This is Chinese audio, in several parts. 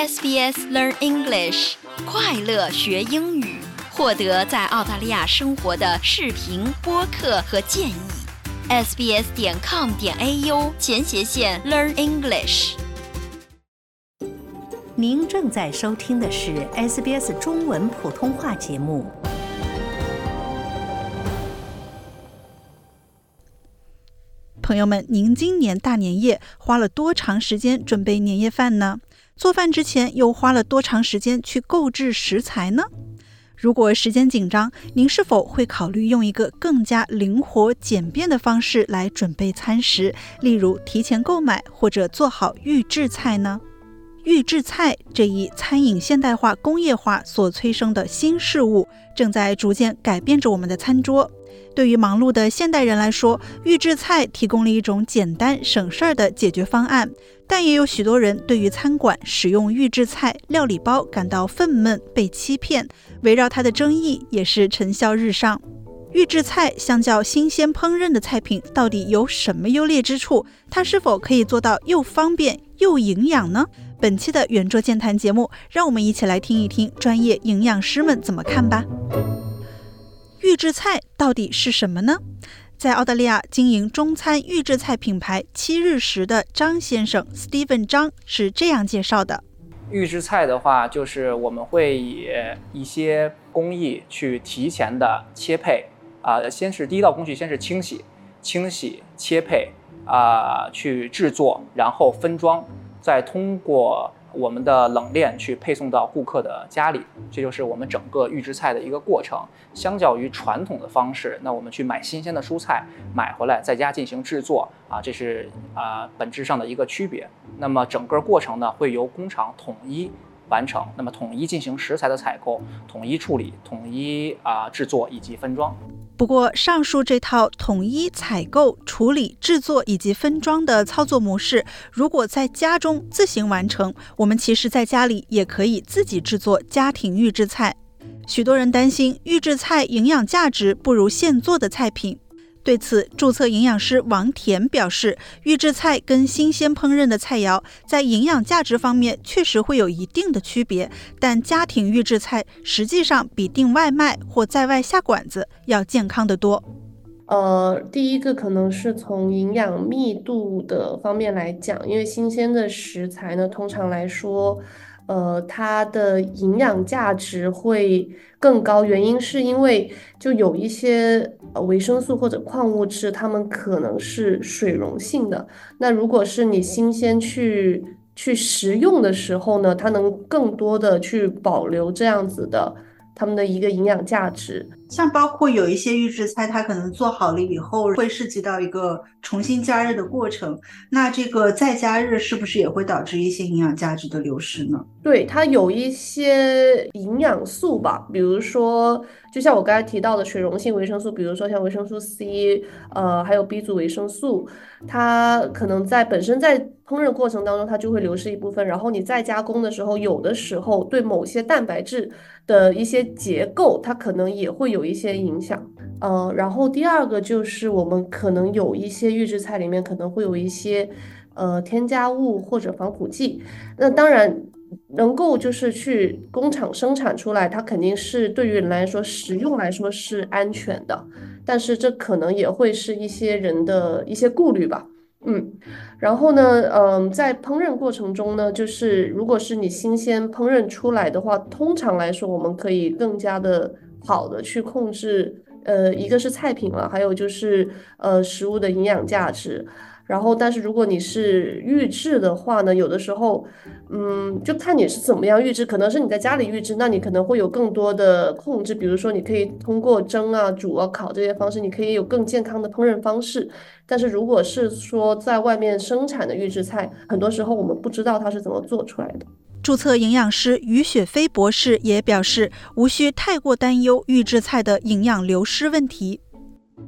SBS Learn English，快乐学英语，获得在澳大利亚生活的视频、播客和建议。sbs 点 com 点 au 前斜线 Learn English。您正在收听的是 SBS 中文普通话节目。朋友们，您今年大年夜花了多长时间准备年夜饭呢？做饭之前又花了多长时间去购置食材呢？如果时间紧张，您是否会考虑用一个更加灵活简便的方式来准备餐食，例如提前购买或者做好预制菜呢？预制菜这一餐饮现代化、工业化所催生的新事物，正在逐渐改变着我们的餐桌。对于忙碌的现代人来说，预制菜提供了一种简单省事儿的解决方案。但也有许多人对于餐馆使用预制菜料理包感到愤懑、被欺骗。围绕它的争议也是成效日上。预制菜相较新鲜烹饪的菜品，到底有什么优劣之处？它是否可以做到又方便又营养呢？本期的圆桌健谈节目，让我们一起来听一听专业营养师们怎么看吧。预制菜到底是什么呢？在澳大利亚经营中餐预制菜品牌七日食的张先生 Steven 张是这样介绍的：预制菜的话，就是我们会以一些工艺去提前的切配啊，先是第一道工序，先是清洗、清洗、切配啊，去制作，然后分装，再通过。我们的冷链去配送到顾客的家里，这就是我们整个预制菜的一个过程。相较于传统的方式，那我们去买新鲜的蔬菜，买回来在家进行制作啊，这是啊本质上的一个区别。那么整个过程呢，会由工厂统一完成，那么统一进行食材的采购、统一处理、统一啊制作以及分装。不过，上述这套统一采购、处理、制作以及分装的操作模式，如果在家中自行完成，我们其实在家里也可以自己制作家庭预制菜。许多人担心预制菜营养价值不如现做的菜品。对此，注册营养师王田表示，预制菜跟新鲜烹饪的菜肴在营养价值方面确实会有一定的区别，但家庭预制菜实际上比订外卖或在外下馆子要健康得多。呃，第一个可能是从营养密度的方面来讲，因为新鲜的食材呢，通常来说。呃，它的营养价值会更高，原因是因为就有一些维生素或者矿物质，它们可能是水溶性的。那如果是你新鲜去去食用的时候呢，它能更多的去保留这样子的它们的一个营养价值。像包括有一些预制菜，它可能做好了以后会涉及到一个重新加热的过程，那这个再加热是不是也会导致一些营养价值的流失呢？对，它有一些营养素吧，比如说，就像我刚才提到的水溶性维生素，比如说像维生素 C，呃，还有 B 族维生素，它可能在本身在烹饪过程当中，它就会流失一部分，然后你再加工的时候，有的时候对某些蛋白质的一些结构，它可能也会有。有一些影响，呃，然后第二个就是我们可能有一些预制菜里面可能会有一些呃添加物或者防腐剂，那当然能够就是去工厂生产出来，它肯定是对于人来说食用来说是安全的，但是这可能也会是一些人的一些顾虑吧，嗯，然后呢，嗯，在烹饪过程中呢，就是如果是你新鲜烹饪出来的话，通常来说我们可以更加的。好的，去控制，呃，一个是菜品了，还有就是呃食物的营养价值。然后，但是如果你是预制的话呢，有的时候，嗯，就看你是怎么样预制。可能是你在家里预制，那你可能会有更多的控制，比如说你可以通过蒸啊、煮啊、烤这些方式，你可以有更健康的烹饪方式。但是如果是说在外面生产的预制菜，很多时候我们不知道它是怎么做出来的。注册营养师于雪飞博士也表示，无需太过担忧预制菜的营养流失问题。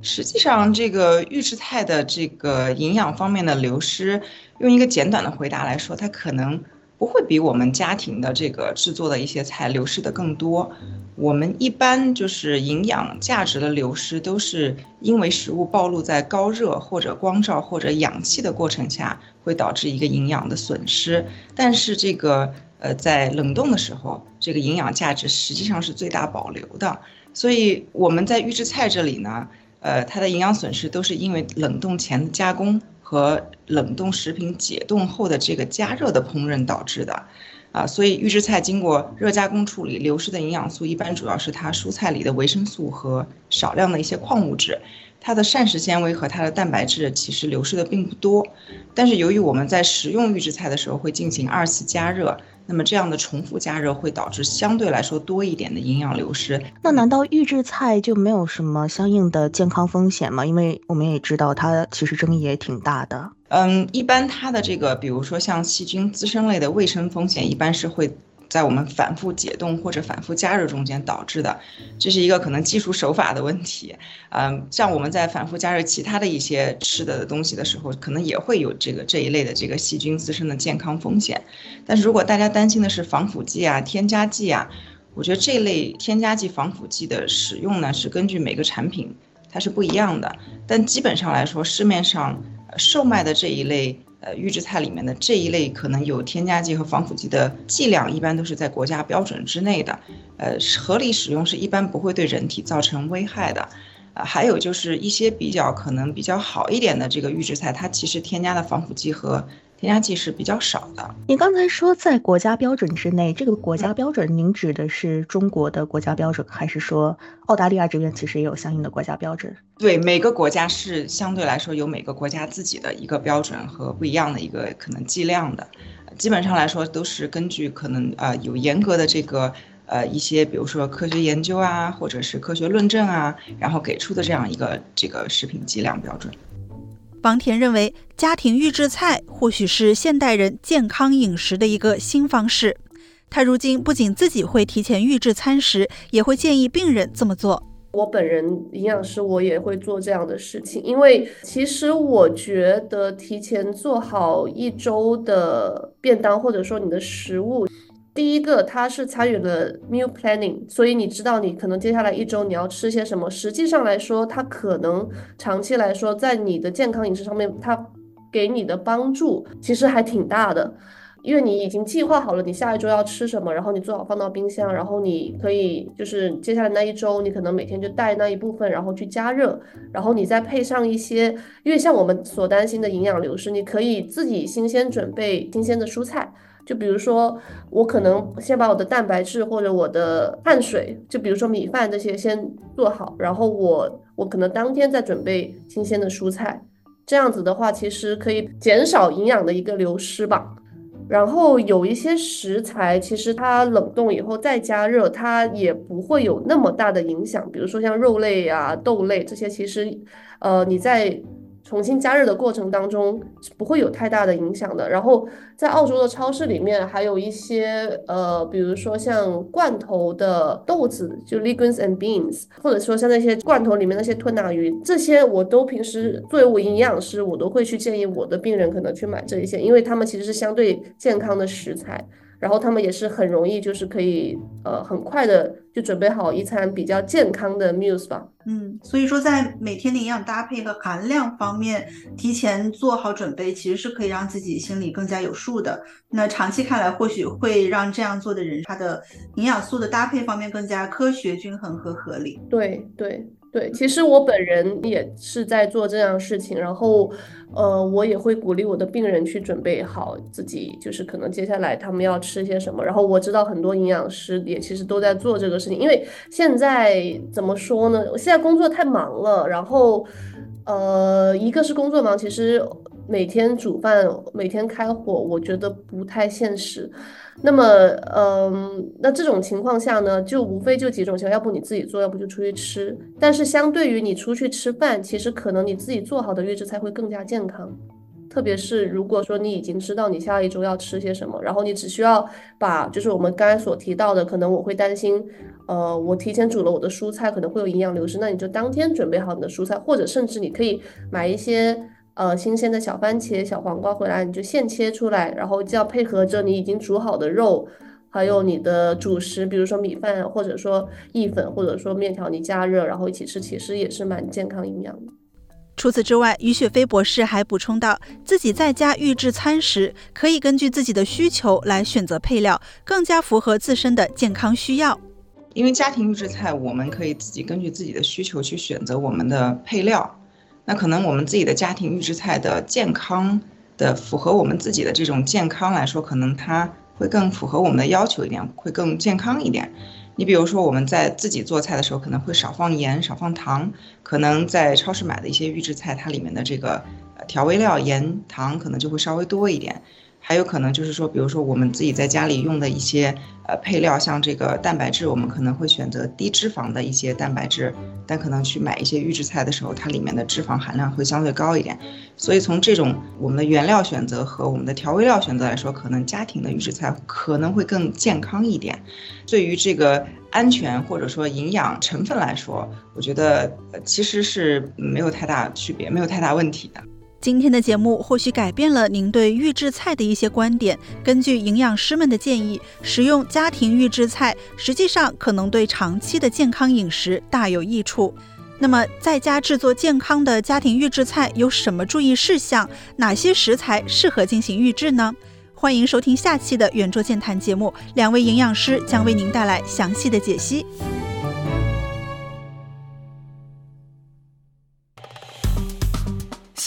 实际上，这个预制菜的这个营养方面的流失，用一个简短的回答来说，它可能不会比我们家庭的这个制作的一些菜流失的更多。我们一般就是营养价值的流失，都是因为食物暴露在高热或者光照或者氧气的过程下，会导致一个营养的损失。但是这个呃，在冷冻的时候，这个营养价值实际上是最大保留的。所以我们在预制菜这里呢，呃，它的营养损失都是因为冷冻前的加工和冷冻食品解冻后的这个加热的烹饪导致的。啊，所以预制菜经过热加工处理，流失的营养素一般主要是它蔬菜里的维生素和少量的一些矿物质。它的膳食纤维和它的蛋白质其实流失的并不多，但是由于我们在食用预制菜的时候会进行二次加热，那么这样的重复加热会导致相对来说多一点的营养流失。那难道预制菜就没有什么相应的健康风险吗？因为我们也知道它其实争议也挺大的。嗯，一般它的这个，比如说像细菌滋生类的卫生风险，一般是会。在我们反复解冻或者反复加热中间导致的，这是一个可能技术手法的问题。嗯，像我们在反复加热其他的一些吃的东西的时候，可能也会有这个这一类的这个细菌滋生的健康风险。但是如果大家担心的是防腐剂啊、添加剂啊，我觉得这类添加剂、防腐剂的使用呢，是根据每个产品它是不一样的。但基本上来说，市面上售卖的这一类。呃，预制菜里面的这一类可能有添加剂和防腐剂的剂量，一般都是在国家标准之内的。呃，合理使用是一般不会对人体造成危害的。呃，还有就是一些比较可能比较好一点的这个预制菜，它其实添加的防腐剂和。添加剂是比较少的。你刚才说在国家标准之内，这个国家标准，您指的是中国的国家标准，还是说澳大利亚这边其实也有相应的国家标准？对，每个国家是相对来说有每个国家自己的一个标准和不一样的一个可能剂量的。基本上来说都是根据可能呃有严格的这个呃一些比如说科学研究啊，或者是科学论证啊，然后给出的这样一个这个食品剂量标准。王田认为，家庭预制菜或许是现代人健康饮食的一个新方式。他如今不仅自己会提前预制餐食，也会建议病人这么做。我本人营养师，我也会做这样的事情，因为其实我觉得提前做好一周的便当，或者说你的食物。第一个，它是参与了 meal planning，所以你知道你可能接下来一周你要吃些什么。实际上来说，它可能长期来说在你的健康饮食上面，它给你的帮助其实还挺大的，因为你已经计划好了你下一周要吃什么，然后你做好放到冰箱，然后你可以就是接下来那一周你可能每天就带那一部分，然后去加热，然后你再配上一些，因为像我们所担心的营养流失，你可以自己新鲜准备新鲜的蔬菜。就比如说，我可能先把我的蛋白质或者我的碳水，就比如说米饭这些先做好，然后我我可能当天再准备新鲜的蔬菜，这样子的话，其实可以减少营养的一个流失吧。然后有一些食材，其实它冷冻以后再加热，它也不会有那么大的影响。比如说像肉类啊、豆类这些，其实，呃，你在。重新加热的过程当中是不会有太大的影响的。然后在澳洲的超市里面还有一些呃，比如说像罐头的豆子，就 legumes and beans，或者说像那些罐头里面那些吞拿鱼，这些我都平时作为我营养师，我都会去建议我的病人可能去买这一些，因为他们其实是相对健康的食材。然后他们也是很容易，就是可以呃很快的就准备好一餐比较健康的 meals 吧。嗯，所以说在每天的营养搭配和含量方面，提前做好准备，其实是可以让自己心里更加有数的。那长期看来，或许会让这样做的人，他的营养素的搭配方面更加科学、均衡和合理。对对。对，其实我本人也是在做这样事情，然后，呃，我也会鼓励我的病人去准备好自己，就是可能接下来他们要吃些什么。然后我知道很多营养师也其实都在做这个事情，因为现在怎么说呢？我现在工作太忙了，然后，呃，一个是工作忙，其实每天煮饭、每天开火，我觉得不太现实。那么，嗯，那这种情况下呢，就无非就几种情况，要不你自己做，要不就出去吃。但是相对于你出去吃饭，其实可能你自己做好的预制菜会更加健康。特别是如果说你已经知道你下一周要吃些什么，然后你只需要把就是我们刚才所提到的，可能我会担心，呃，我提前煮了我的蔬菜可能会有营养流失，那你就当天准备好你的蔬菜，或者甚至你可以买一些。呃，新鲜的小番茄、小黄瓜回来，你就现切出来，然后就要配合着你已经煮好的肉，还有你的主食，比如说米饭，或者说意粉，或者说面条，你加热，然后一起吃，其实也是蛮健康营养的。除此之外，于雪飞博士还补充到，自己在家预制餐时，可以根据自己的需求来选择配料，更加符合自身的健康需要。因为家庭预制菜，我们可以自己根据自己的需求去选择我们的配料。那可能我们自己的家庭预制菜的健康的符合我们自己的这种健康来说，可能它会更符合我们的要求一点，会更健康一点。你比如说，我们在自己做菜的时候，可能会少放盐、少放糖。可能在超市买的一些预制菜，它里面的这个调味料、盐、糖可能就会稍微多一点。还有可能就是说，比如说我们自己在家里用的一些呃配料，像这个蛋白质，我们可能会选择低脂肪的一些蛋白质，但可能去买一些预制菜的时候，它里面的脂肪含量会相对高一点。所以从这种我们的原料选择和我们的调味料选择来说，可能家庭的预制菜可能会更健康一点。对于这个安全或者说营养成分来说，我觉得其实是没有太大区别，没有太大问题的。今天的节目或许改变了您对预制菜的一些观点。根据营养师们的建议，使用家庭预制菜实际上可能对长期的健康饮食大有益处。那么，在家制作健康的家庭预制菜有什么注意事项？哪些食材适合进行预制呢？欢迎收听下期的圆桌健谈节目，两位营养师将为您带来详细的解析。